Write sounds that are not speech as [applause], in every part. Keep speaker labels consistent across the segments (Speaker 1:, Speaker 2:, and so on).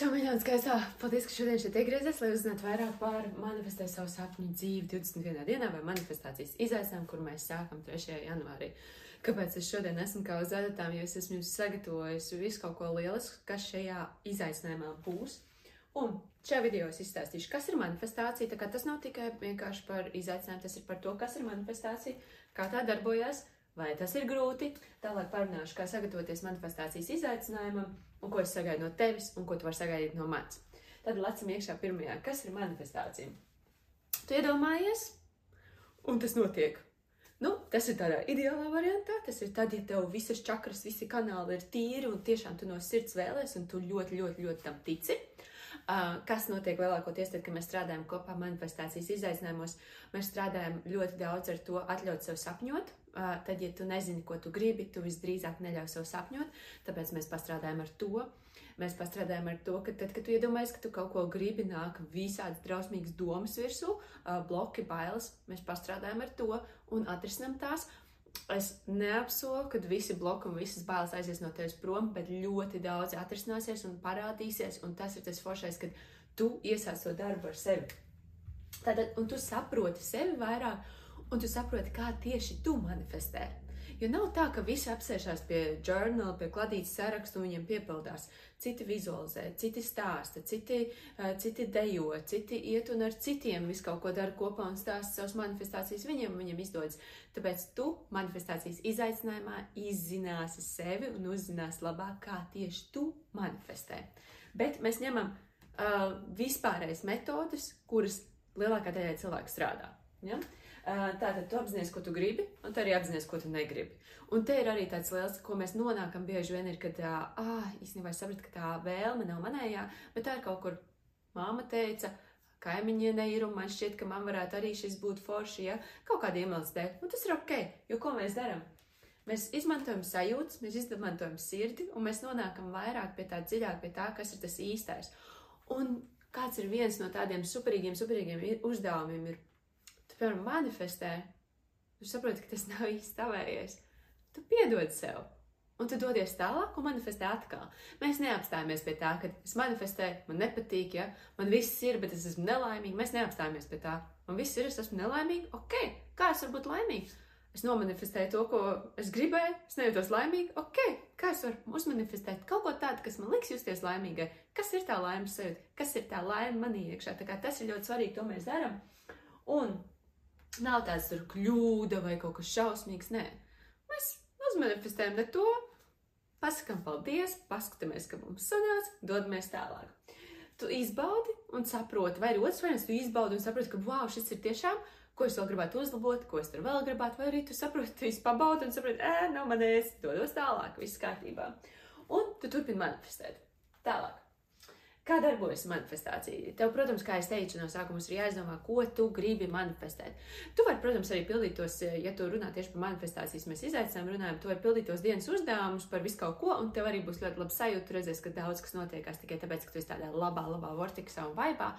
Speaker 1: Čau, mīļā, skaistā! Paldies, ka šodien šeit iegriezies, lai uzzinātu vairāk par manifestēt savu sapņu dzīvi 21. dienā vai manifestācijas izaicinājumu, kur mēs sākam 3. janvārī. Kāpēc es šodien esmu kā uz adatām, jo es esmu jums sagatavojis visu kaut ko lielisku, kas šajā izaicinājumā būs. Un šajā video es izstāstīšu, kas ir manifestācija. Tā kā tas nav tikai vienkārši par izaicinājumu, tas ir par to, kas ir manifestācija, kā tā darbojas, vai tas ir grūti. Tālāk parunāšu, kā sagatavoties manifestācijas izaicinājumam un ko es sagaidu no tevis, un ko tu vari sagaidīt no manis. Tad lecam iekšā pirmajā. Kas ir manifestācija? Tu iedomājies, un tas notiek. Nu, tas ir tādā ideālā variantā. Tas ir tad, ja tev visas čakras, visi kanāli ir tīri un tiešām tu no sirds vēlēs, un tu ļoti, ļoti, ļoti tam tici. Uh, kas notiek lielākoties tad, kad mēs strādājam kopā manifestācijas izaicinājumos? Mēs strādājam ļoti daudz ar to atļaut sev sapņot. Tad, ja tu nezini, ko tu gribi, tu visdrīzāk neļauj sev sapņot. Tāpēc mēs pastrādājam ar to. Mēs pastrādājam ar to, ka tad, kad tu iedomājies, ka tu kaut ko gribi, nāk visādas drausmīgas domas virsū, bloki, bailes. Mēs pastrādājam ar to un atrisinam tās. Es neapsolu, ka visi bloki un visas bailes aizies no tevis prom, bet ļoti daudz atrisināsies un parādīsies. Un tas ir tas foršais, kad tu iesāc to darbu ar sevi. Tātad, un tu saproti sevi vairāk, un tu saproti, kā tieši tu manifestē. Jo nav tā, ka visi apsēžās pie žurnāla, pie kladītas sarakstu un viņiem piepildās. Citi vizualizē, citi stāsta, citi, uh, citi dejo, citi iet un ar citiem visu kaut ko dara kopā un stāsta savas manifestācijas viņiem, un viņiem izdodas. Tāpēc tu manifestācijas izaicinājumā izzināsi sevi un uzzināsi labāk, kā tieši tu manifestē. Bet mēs ņemam uh, vispārējas metodas, kuras lielākā daļa cilvēku strādā. Ja? Uh, Tātad tu apzinājies, ko tu gribi, un tu arī apzinājies, ko tu negribi. Un te ir arī tāds liels, ko mēs nonākam bieži vien, ir, kad, ah, īstenībā es sapratu, ka tā vēlme nav manējā, bet tā ir kaut kur māma teica, kaimiņiene ir, un man šķiet, ka man varētu arī šis būt forši, ja kaut kāda iemesla dēļ. Un tas ir ok, jo ko mēs darām? Mēs izmantojam sajūtas, mēs izmantojam sirdi, un mēs nonākam vairāk pie tā dziļāk, pie tā, kas ir tas īstais. Un kāds ir viens no tādiem superīgiem, superīgiem uzdevumiem, ir piemēram, manifestē, tu saproti, ka tas [laughs] nav īsti tavējais. Tu piedod sev. Un tu dodies tālāk un manifestē atkal. Mēs neapstājamies pie tā, ka es manifestēju, man nepatīk, ja man viss ir, bet es esmu nelaimīga. Mēs neapstājamies pie tā. Man viss ir, es esmu nelaimīga. Ok, kā es varu būt laimīga? Es nomanifestēju to, ko es gribēju, es nejūtos laimīga. Ok, kā es varu uzmanifestēt kaut ko tādu, kas man liks justies laimīgai? Kas ir tā laimes sajūta? Kas ir tā laime manī iekšā? Tā kā tas ir ļoti svarīgi, to mēs darām. Un Nav tāds tur kļūda vai kaut kas šausmīgs. Nē, mēs uzmanifestējam ne to, pasakām paldies, paskatāmies, ka mums sanāca, dodamies tālāk. Tu izbaudi un saproti, vai ir otrs variants, tu izbaudi un saproti, ka wow, šis ir tiešām, ko es vēl gribētu uzlabot, ko es tur vēl gribētu, vai arī tu saproti, tu izpabaudi un saproti, ē, nav manēs, dodos tālāk, viss kārtībā. Un tu turpini manifestēt. Tālāk. Kā darbojas manifestācija? Tev, protams, kā es teicu, no sākuma ir jāizdomā, ko tu gribi manifestēt. Tu vari, protams, arī pildīt tos, ja tu runā tieši par manifestācijas, mēs izaicinām, runājam, tu vari pildīt tos dienas uzdevumus par visu kaut ko, un tev arī būs ļoti labi sajūta, tu redzēsi, ka daudz kas notiekās tikai tāpēc, ka tu esi tādā labā, labā vortiksā un vaibā.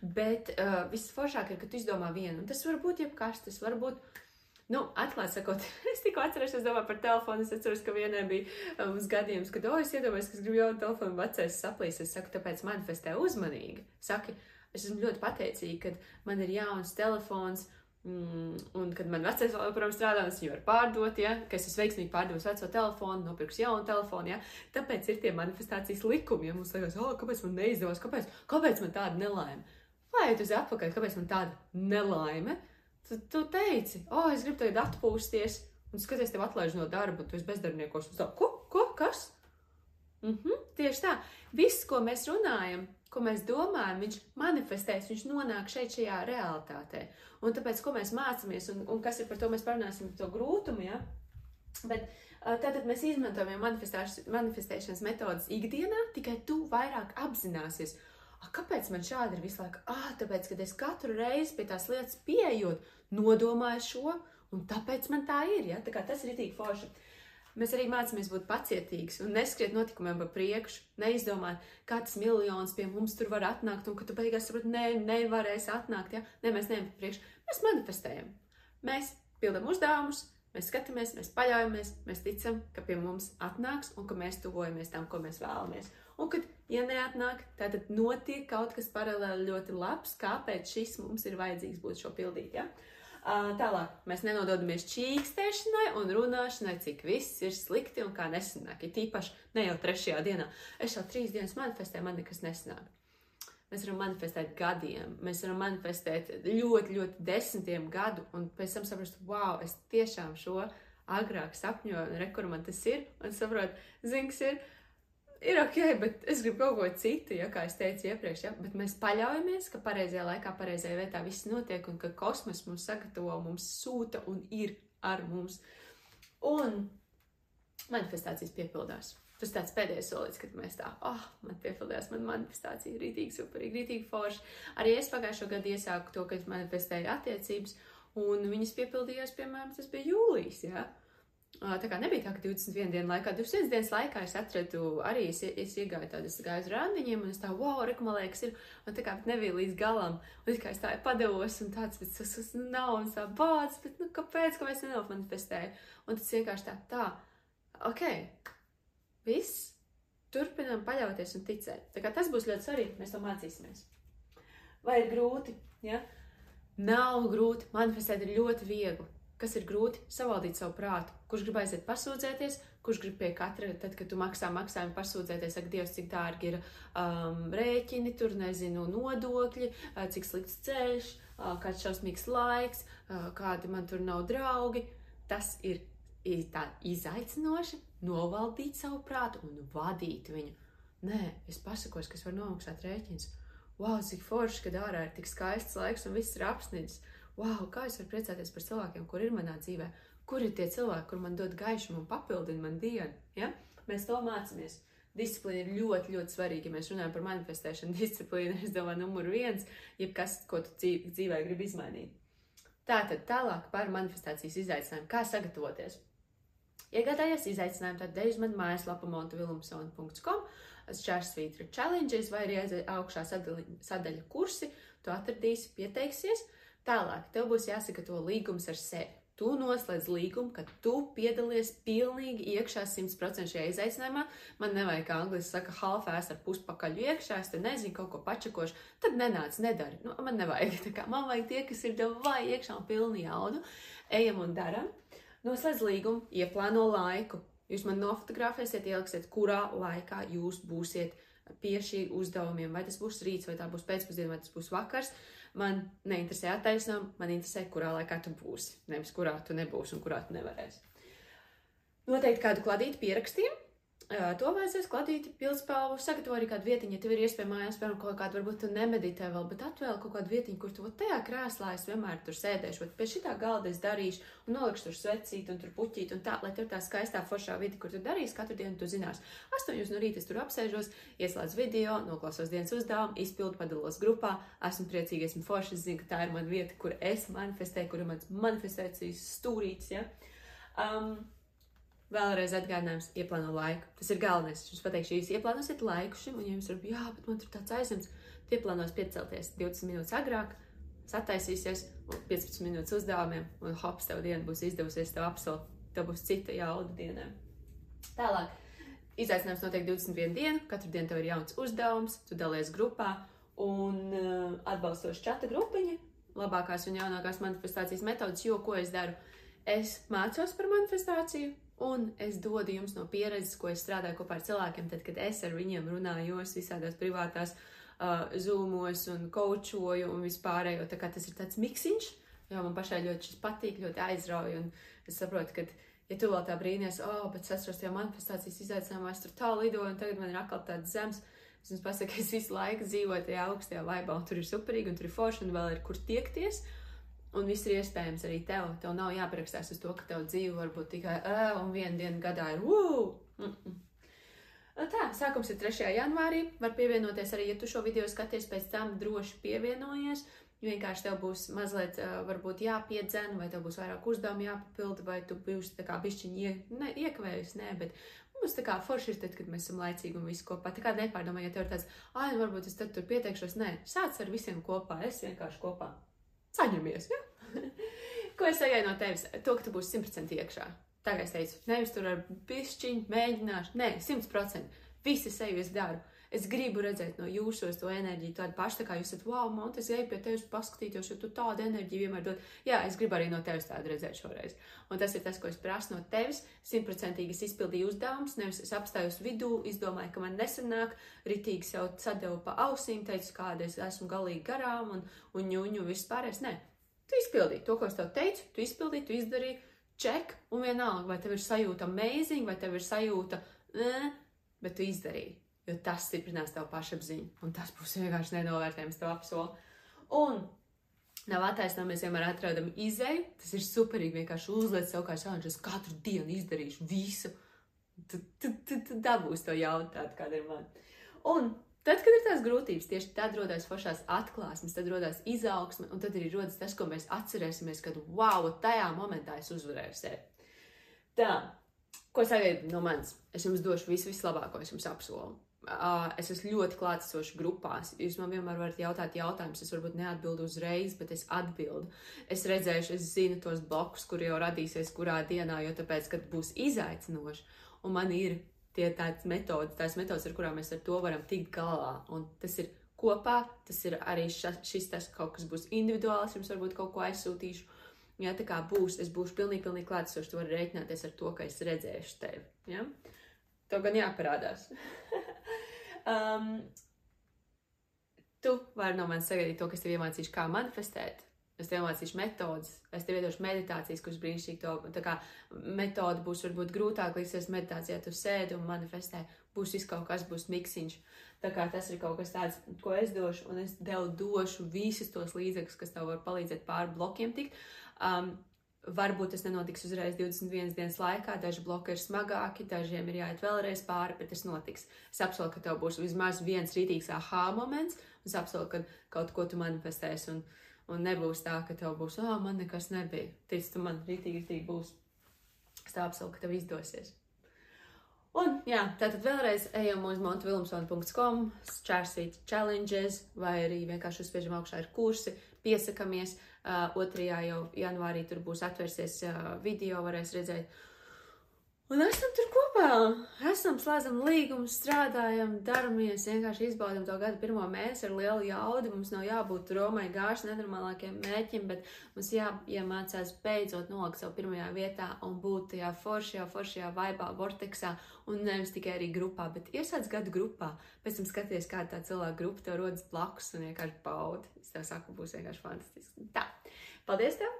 Speaker 1: Bet uh, viss foršāk ir, ka tu izdomā vienu, un tas var būt jebkas, tas var būt Nu, atklāti sakot, [laughs] es tikko atceros, es domāju par telefonu. Es atceros, ka vienai bija um, gadījums, kad, oh, es iedomājos, ka es gribu jaunu telefonu, vecais saplīs. Es saku, tāpēc manifestē uzmanīgi. Saki, es esmu ļoti pateicīga, ka man ir jauns telefons. Mm, un, kad man vecais joprojām strādā, es viņu varu pārdot, ja, ka es esmu veiksmīgi pārdevis veco telefonu, nopirks jaunu telefonu. Ja. Tāpēc ir tie manifestācijas likumi. Ja mums liekas, oh, kāpēc man neizdevās, kāpēc, kāpēc man tāda nelaime? Lai iet uz atpakaļ, kāpēc man tāda nelaime? Tad tu teici, o, oh, es gribu tagad atpūsties, un skaties, tev atlaiž no darba, tu esi bezdarbniekos. Tā, ko, ko, kas? Mm tieši tā. Viss, ko mēs runājam, ko mēs domājam, viņš manifestēs, viņš nonāk šeit, šajā realitātē. Un tāpēc, ko mēs mācāmies, un, un kas ir par to, mēs parunāsim par to grūtumu, ja? Bet tātad mēs izmantojam manifestēšanas metodas ikdienā, tikai tu vairāk apzināsies, kāpēc man šādi ir visu laiku? Ah, tāpēc, kad es katru reizi pie tās lietas pieejot, nodomāju šo, un tāpēc man tā ir. Ja? Tā kā tas ir itī forši. Mēs arī mācāmies būt pacietīgi un neskriet notikumiem pa priekšu, neizdomāt, kā tas miljons pie mums tur var atnākt, un ka tu beigās saproti, ne, nevarēsi atnākt. Ja? Nē, mēs neejam pa priekšu, mēs manifestējam. Mēs pildām uzdevumus, mēs skatāmies, mēs paļaujamies, mēs ticam, ka pie mums atnāks un ka mēs tuvojamies tam, ko mēs vēlamies. Un, kad, ja neatnāk, tad notiek kaut kas paralēli ļoti labs, kāpēc šis mums ir vajadzīgs būt šo pildīt. Ja? Tālāk, mēs nenododamies čīkstēšanai un runāšanai, cik viss ir slikti un kā nesanāk. Ir tīpaši ne jau trešajā dienā. Es jau trīs dienas manifestēju, man nekas nesanāk. Mēs varam manifestēt gadiem, mēs varam manifestēt ļoti, ļoti desmitiem gadu, un pēc tam saprast, wow, es tiešām šo agrāk sapņoju, un rekur man tas ir, un saprotu, zings ir, ir ok, bet es gribu kaut ko citu, ja kā es teicu iepriekš, ja, bet mēs paļaujamies, ka pareizajā laikā, pareizajā vietā viss notiek, un ka kosmos mums sagatavo, mums sūta un ir ar mums. Un manifestācijas piepildās. Tas tāds pēdējais solis, kad mēs tā, ah, oh, man piepildījās, man manifestācija rītīgi superīgi, rītīgi forši. Arī es pagājušo gadu iesāku to, ka es manifestēju attiecības, un viņas piepildījās, piemēram, tas bija jūlijas. Ja? Tā kā nebija tā, ka 21 dienu laikā, 21 dienas laikā es atradu arī, es, es iegāju tādas gāju randiņiem, un es tā, wow, rekomendēju, ir, un tā kā nebija līdz galam, un es kā es tā padevos, un tāds, bet tas, tas nav, un tā bāds, bet, nu, kāpēc, ka mēs nenomanifestēju? Un tas vienkārši tā, tā, ok, Viss. Turpinām paļauties un ticēt. Tā kā tas būs ļoti svarīgi, mēs to mācīsimies. Vai ir grūti? Ja? Nav grūti. Manifestēt ir ļoti viegli. Kas ir grūti? Savaldīt savu prātu. Kurš grib aiziet pasūdzēties, kurš grib pie katra, tad, kad tu maksā maksājumu, pasūdzēties, ak, Dievs, cik dārgi ir um, rēķini, tur nezinu, nodokļi, uh, cik slikts ceļš, uh, kāds šausmīgs laiks, uh, kādi man tur nav draugi. Tas ir tā izaicinoši novaldīt savu prātu un vadīt viņu. Nē, es pasakos, kas var nomaksāt rēķins. Wow, cik forši, kad ārā ir tik skaists laiks un viss ir apsnidzis. Wow, kā es varu priecāties par cilvēkiem, kur ir manā dzīvē, kur ir tie cilvēki, kur man dod gaišumu un papildina man dienu. Ja? Mēs to mācāmies. Disciplīna ir ļoti, ļoti svarīga. Ja mēs runājam par manifestēšanu, [laughs] disciplīna ir, es domāju, numur viens, jebkas, ko tu dzīvē gribi izmainīt. Tātad tālāk par manifestācijas izaicinājumu. Kā sagatavoties? Iegādājies izaicinājumu, tad dej uz manu mājaslapu montavilumsona.com, šķērsvītra challenges vai arī augšā sadaļa, sadaļa kursi, tu atradīsi, pieteiksies. Tālāk, tev būs jāsagatavo līgums ar sevi. Tu noslēdz līgumu, ka tu piedalies pilnīgi iekšā 100% šajā izaicinājumā. Man nevajag, kā angļuiski saka, halfēs ar puspakaļu iekšā, es te nezinu, kaut ko pačakošu. Tad nenāc, nedari. Nu, man nevajag. Tā kā man vajag tie, kas ir tev vai iekšā un pilni jaudu. Ejam un daram. Noslēdz līgumu, ieplāno laiku. Jūs man nofotografēsiet, ieliksiet, kurā laikā jūs būsiet pie šī uzdevumiem. Vai tas būs rīts, vai tā būs pēcpusdiena, vai tas būs vakars. Man neinteresē attaisnojumi, man interesē, kurā laikā tu būsi. Nevis kurā tu nebūsi un kurā tu nevarēsi. Noteikti kādu kladītu pierakstījumu To vajadzēs kladīt pildspēlu, sagatavo arī kādu vietiņu, ja tev ir iespēja mājās, piemēram, kaut kādu, varbūt tu nemeditē vēl, bet atvēl kaut kādu vietiņu, kur tu tajā krēslā es vienmēr tur sēdēšu, vai pie šitā galda es darīšu, un nolikšu tur svecīt un tur puķīt, un tā, lai tur tā skaistā foršā vidi, kur tu darīsi, katru dienu tu zinās. Astoņos no rīta es tur apsēžos, ieslēdzu video, noklausos dienas uzdevumu, izpildu, padalos grupā, esmu priecīga, esmu forša, es zinu, ka tā ir mana vieta, kur es manifestēju, kur ir mans manifestācijas stūrītis, ja. Um, Vēlreiz atgādinājums, ieplāno laiku. Tas ir galvenais. Es jums pateikšu, ja jūs ieplānosiet laiku šim, un ja jums ir, jā, bet man tur tāds aizņemts, ieplānos piecelties 20 minūtes agrāk, sataisīsies 15 minūtes uzdevumiem, un hops, tev diena būs izdevusies, tev apsolu, tev būs cita jauda dienā. Tālāk, izaicinājums notiek 21 dienu, katru dienu tev ir jauns uzdevums, tu dalies grupā, un uh, atbalstoši čata grupiņa, labākās un jaunākās manifestācijas metodas, jo ko es daru? Es mācos par manifestāciju, Un es dodu jums no pieredzes, ko es strādāju kopā ar cilvēkiem, tad, kad es ar viņiem runājos visādās privātās uh, zūmos un kočoju un vispārējo. Tā kā tas ir tāds miksiņš, jo man pašai ļoti šis patīk, ļoti aizrauja. Un es saprotu, ka, ja tu vēl tā brīnies, oh, bet es atrodos tajā manifestācijas izaicinājumā, es tur tālu lidoju un tagad man ir atkal tāds zems. Es jums pasaku, ka [laughs] es visu laiku dzīvoju tajā augstajā vaibā, un tur ir superīgi, un tur ir forši, un vēl ir kur tiekties. Uh, Un viss ir iespējams arī tev. Tev nav jāparakstās uz to, ka tev dzīve var būt tikai ē, un viena diena gadā ir wow! Mm -mm. Tā, sākums ir 3. janvārī. Var pievienoties arī, ja tu šo video skaties, pēc tam droši pievienojies. Vienkārši tev būs mazliet, varbūt jāpiedzen, vai tev būs vairāk uzdevumu jāpapilda, vai tu būsi tā kā bišķiņi ie, ne, iekavējis, nē, bet mums tā kā forši ir tad, kad mēs esam laicīgi un visi kopā. Tā kā nepārdomā, ja tev ir tāds, nu varbūt es tad tur pieteikšos, nē, sāc ar visiem kopā, es vienkārši kopā saņemies. Ja? [laughs] Ko es sagaidu no tevis? To, ka tu būsi 100% iekšā. Tā kā es teicu, nevis tur ar pišķiņu mēģināšu, nē, 100%. visu sevi es daru. Es gribu redzēt no jūsos to enerģiju, tādu pašu, tā kā jūs esat, wow, man tas eju pie tevis paskatīties, jo tu tādu enerģiju vienmēr dod. Jā, es gribu arī no tevis tādu redzēt šoreiz. Un tas ir tas, ko es prasu no tevis. Simtprocentīgi es izpildīju uzdevumus, nevis es apstājos vidū, izdomāju, ka man nesanāk, ritīgi sev sadevu pa ausīm, teicu, kāda es esmu galīgi garām un, un ņuņu un viss pārējais. Nē, tu izpildīji to, ko es tev teicu, tu izpildīji, tu izdarīji, ček, un vienalga, vai tev ir sajūta amazing, vai tev ir sajūta, eh, bet tu izdarīji jo tas stiprinās tavu pašapziņu, un tas būs vienkārši nenovērtējams tev apsolu. Un nav attaisnojums, mēs vienmēr atrodam izēju, tas ir superīgi, vienkārši uzliec sev kā challenge, es katru dienu izdarīšu visu, tad, dabūs to jautāt, kāda ir man. Un Tad, kad ir tās grūtības, tieši tad rodas foršās atklāsmes, tad rodas izaugsme, un tad arī rodas tas, ko mēs atcerēsimies, kad wow, tajā momentā es uzvarēju sevi. Tā, ko sagaidu no manis? Es jums došu visu vislabāko, es jums apsolu. Uh, es esmu ļoti klātesošs grupās. Jūs man vienmēr varat jautāt jautājumus. Es varbūt neatbildu uzreiz, bet es atbildu. Es redzēšu, es zinu tos blokus, kur jau radīsies kurā dienā, jo tāpēc, kad būs izaicinoši, un man ir tie tādas metodas, tās metodas, ar kurām mēs ar to varam tikt galā. Un tas ir kopā, tas ir arī ša, šis tas kaut kas būs individuāls, jums varbūt kaut ko aizsūtīšu. Ja tā kā būs, es būšu pilnīgi, pilnīgi klātesošs, tu vari rēķināties ar to, ka es redzēšu tevi. Ja? Tev gan jāparādās. [laughs] um, tu vari no manis sagaidīt to, kas tev iemācīšu, kā manifestēt. Es tev iemācīšu metodas, es tev iedošu meditācijas, kuras brīnišķīgi to, tā kā metode būs varbūt grūtāk, līdz meditācijā tu sēdi un manifestē, būs viss kaut kas, būs miksiņš. Tā kā tas ir kaut kas tāds, ko es došu, un es tev došu visus tos līdzekļus, kas tev var palīdzēt pāri blokiem tikt. Um, Varbūt tas nenotiks uzreiz 21 dienas laikā, daži bloki ir smagāki, dažiem ir jāiet vēlreiz pāri, bet tas notiks. Es apsolu, ka tev būs vismaz viens rītīgs aha moments, un es apsolu, ka kaut ko tu manifestēsi, un, un nebūs tā, ka tev būs, ah, oh, man nekas nebija. Tic, tu man rītīgi, rītīgi būs. Es tā apsolu, ka tev izdosies. Un, jā, tātad vēlreiz ejam uz montvilmsona.com, čārsīt challenges, vai arī vienkārši uzspiežam augšā ir kursi, piesakamies. Uh, 2. jau janvārī tur būs atvērsies video, varēs redzēt. Un esam tur kopā, esam slēdzam līgumu, strādājam, daramies, vienkārši izbaudam to gadu pirmo mēnesi ar lielu jaudu. Mums nav jābūt Romai gājuši nenormālākiem mēķim, bet mums jāiemācās beidzot nolikt savu pirmajā vietā un būt tajā foršajā, foršajā vaibā, vorteksā un nevis tikai arī grupā, bet iesāc gadu grupā, pēc tam skaties, kā tā cilvēka grupa tev rodas blakus un vienkārši baudi. Es tev saku, būs vienkārši fantastiski. Tā, paldies tev!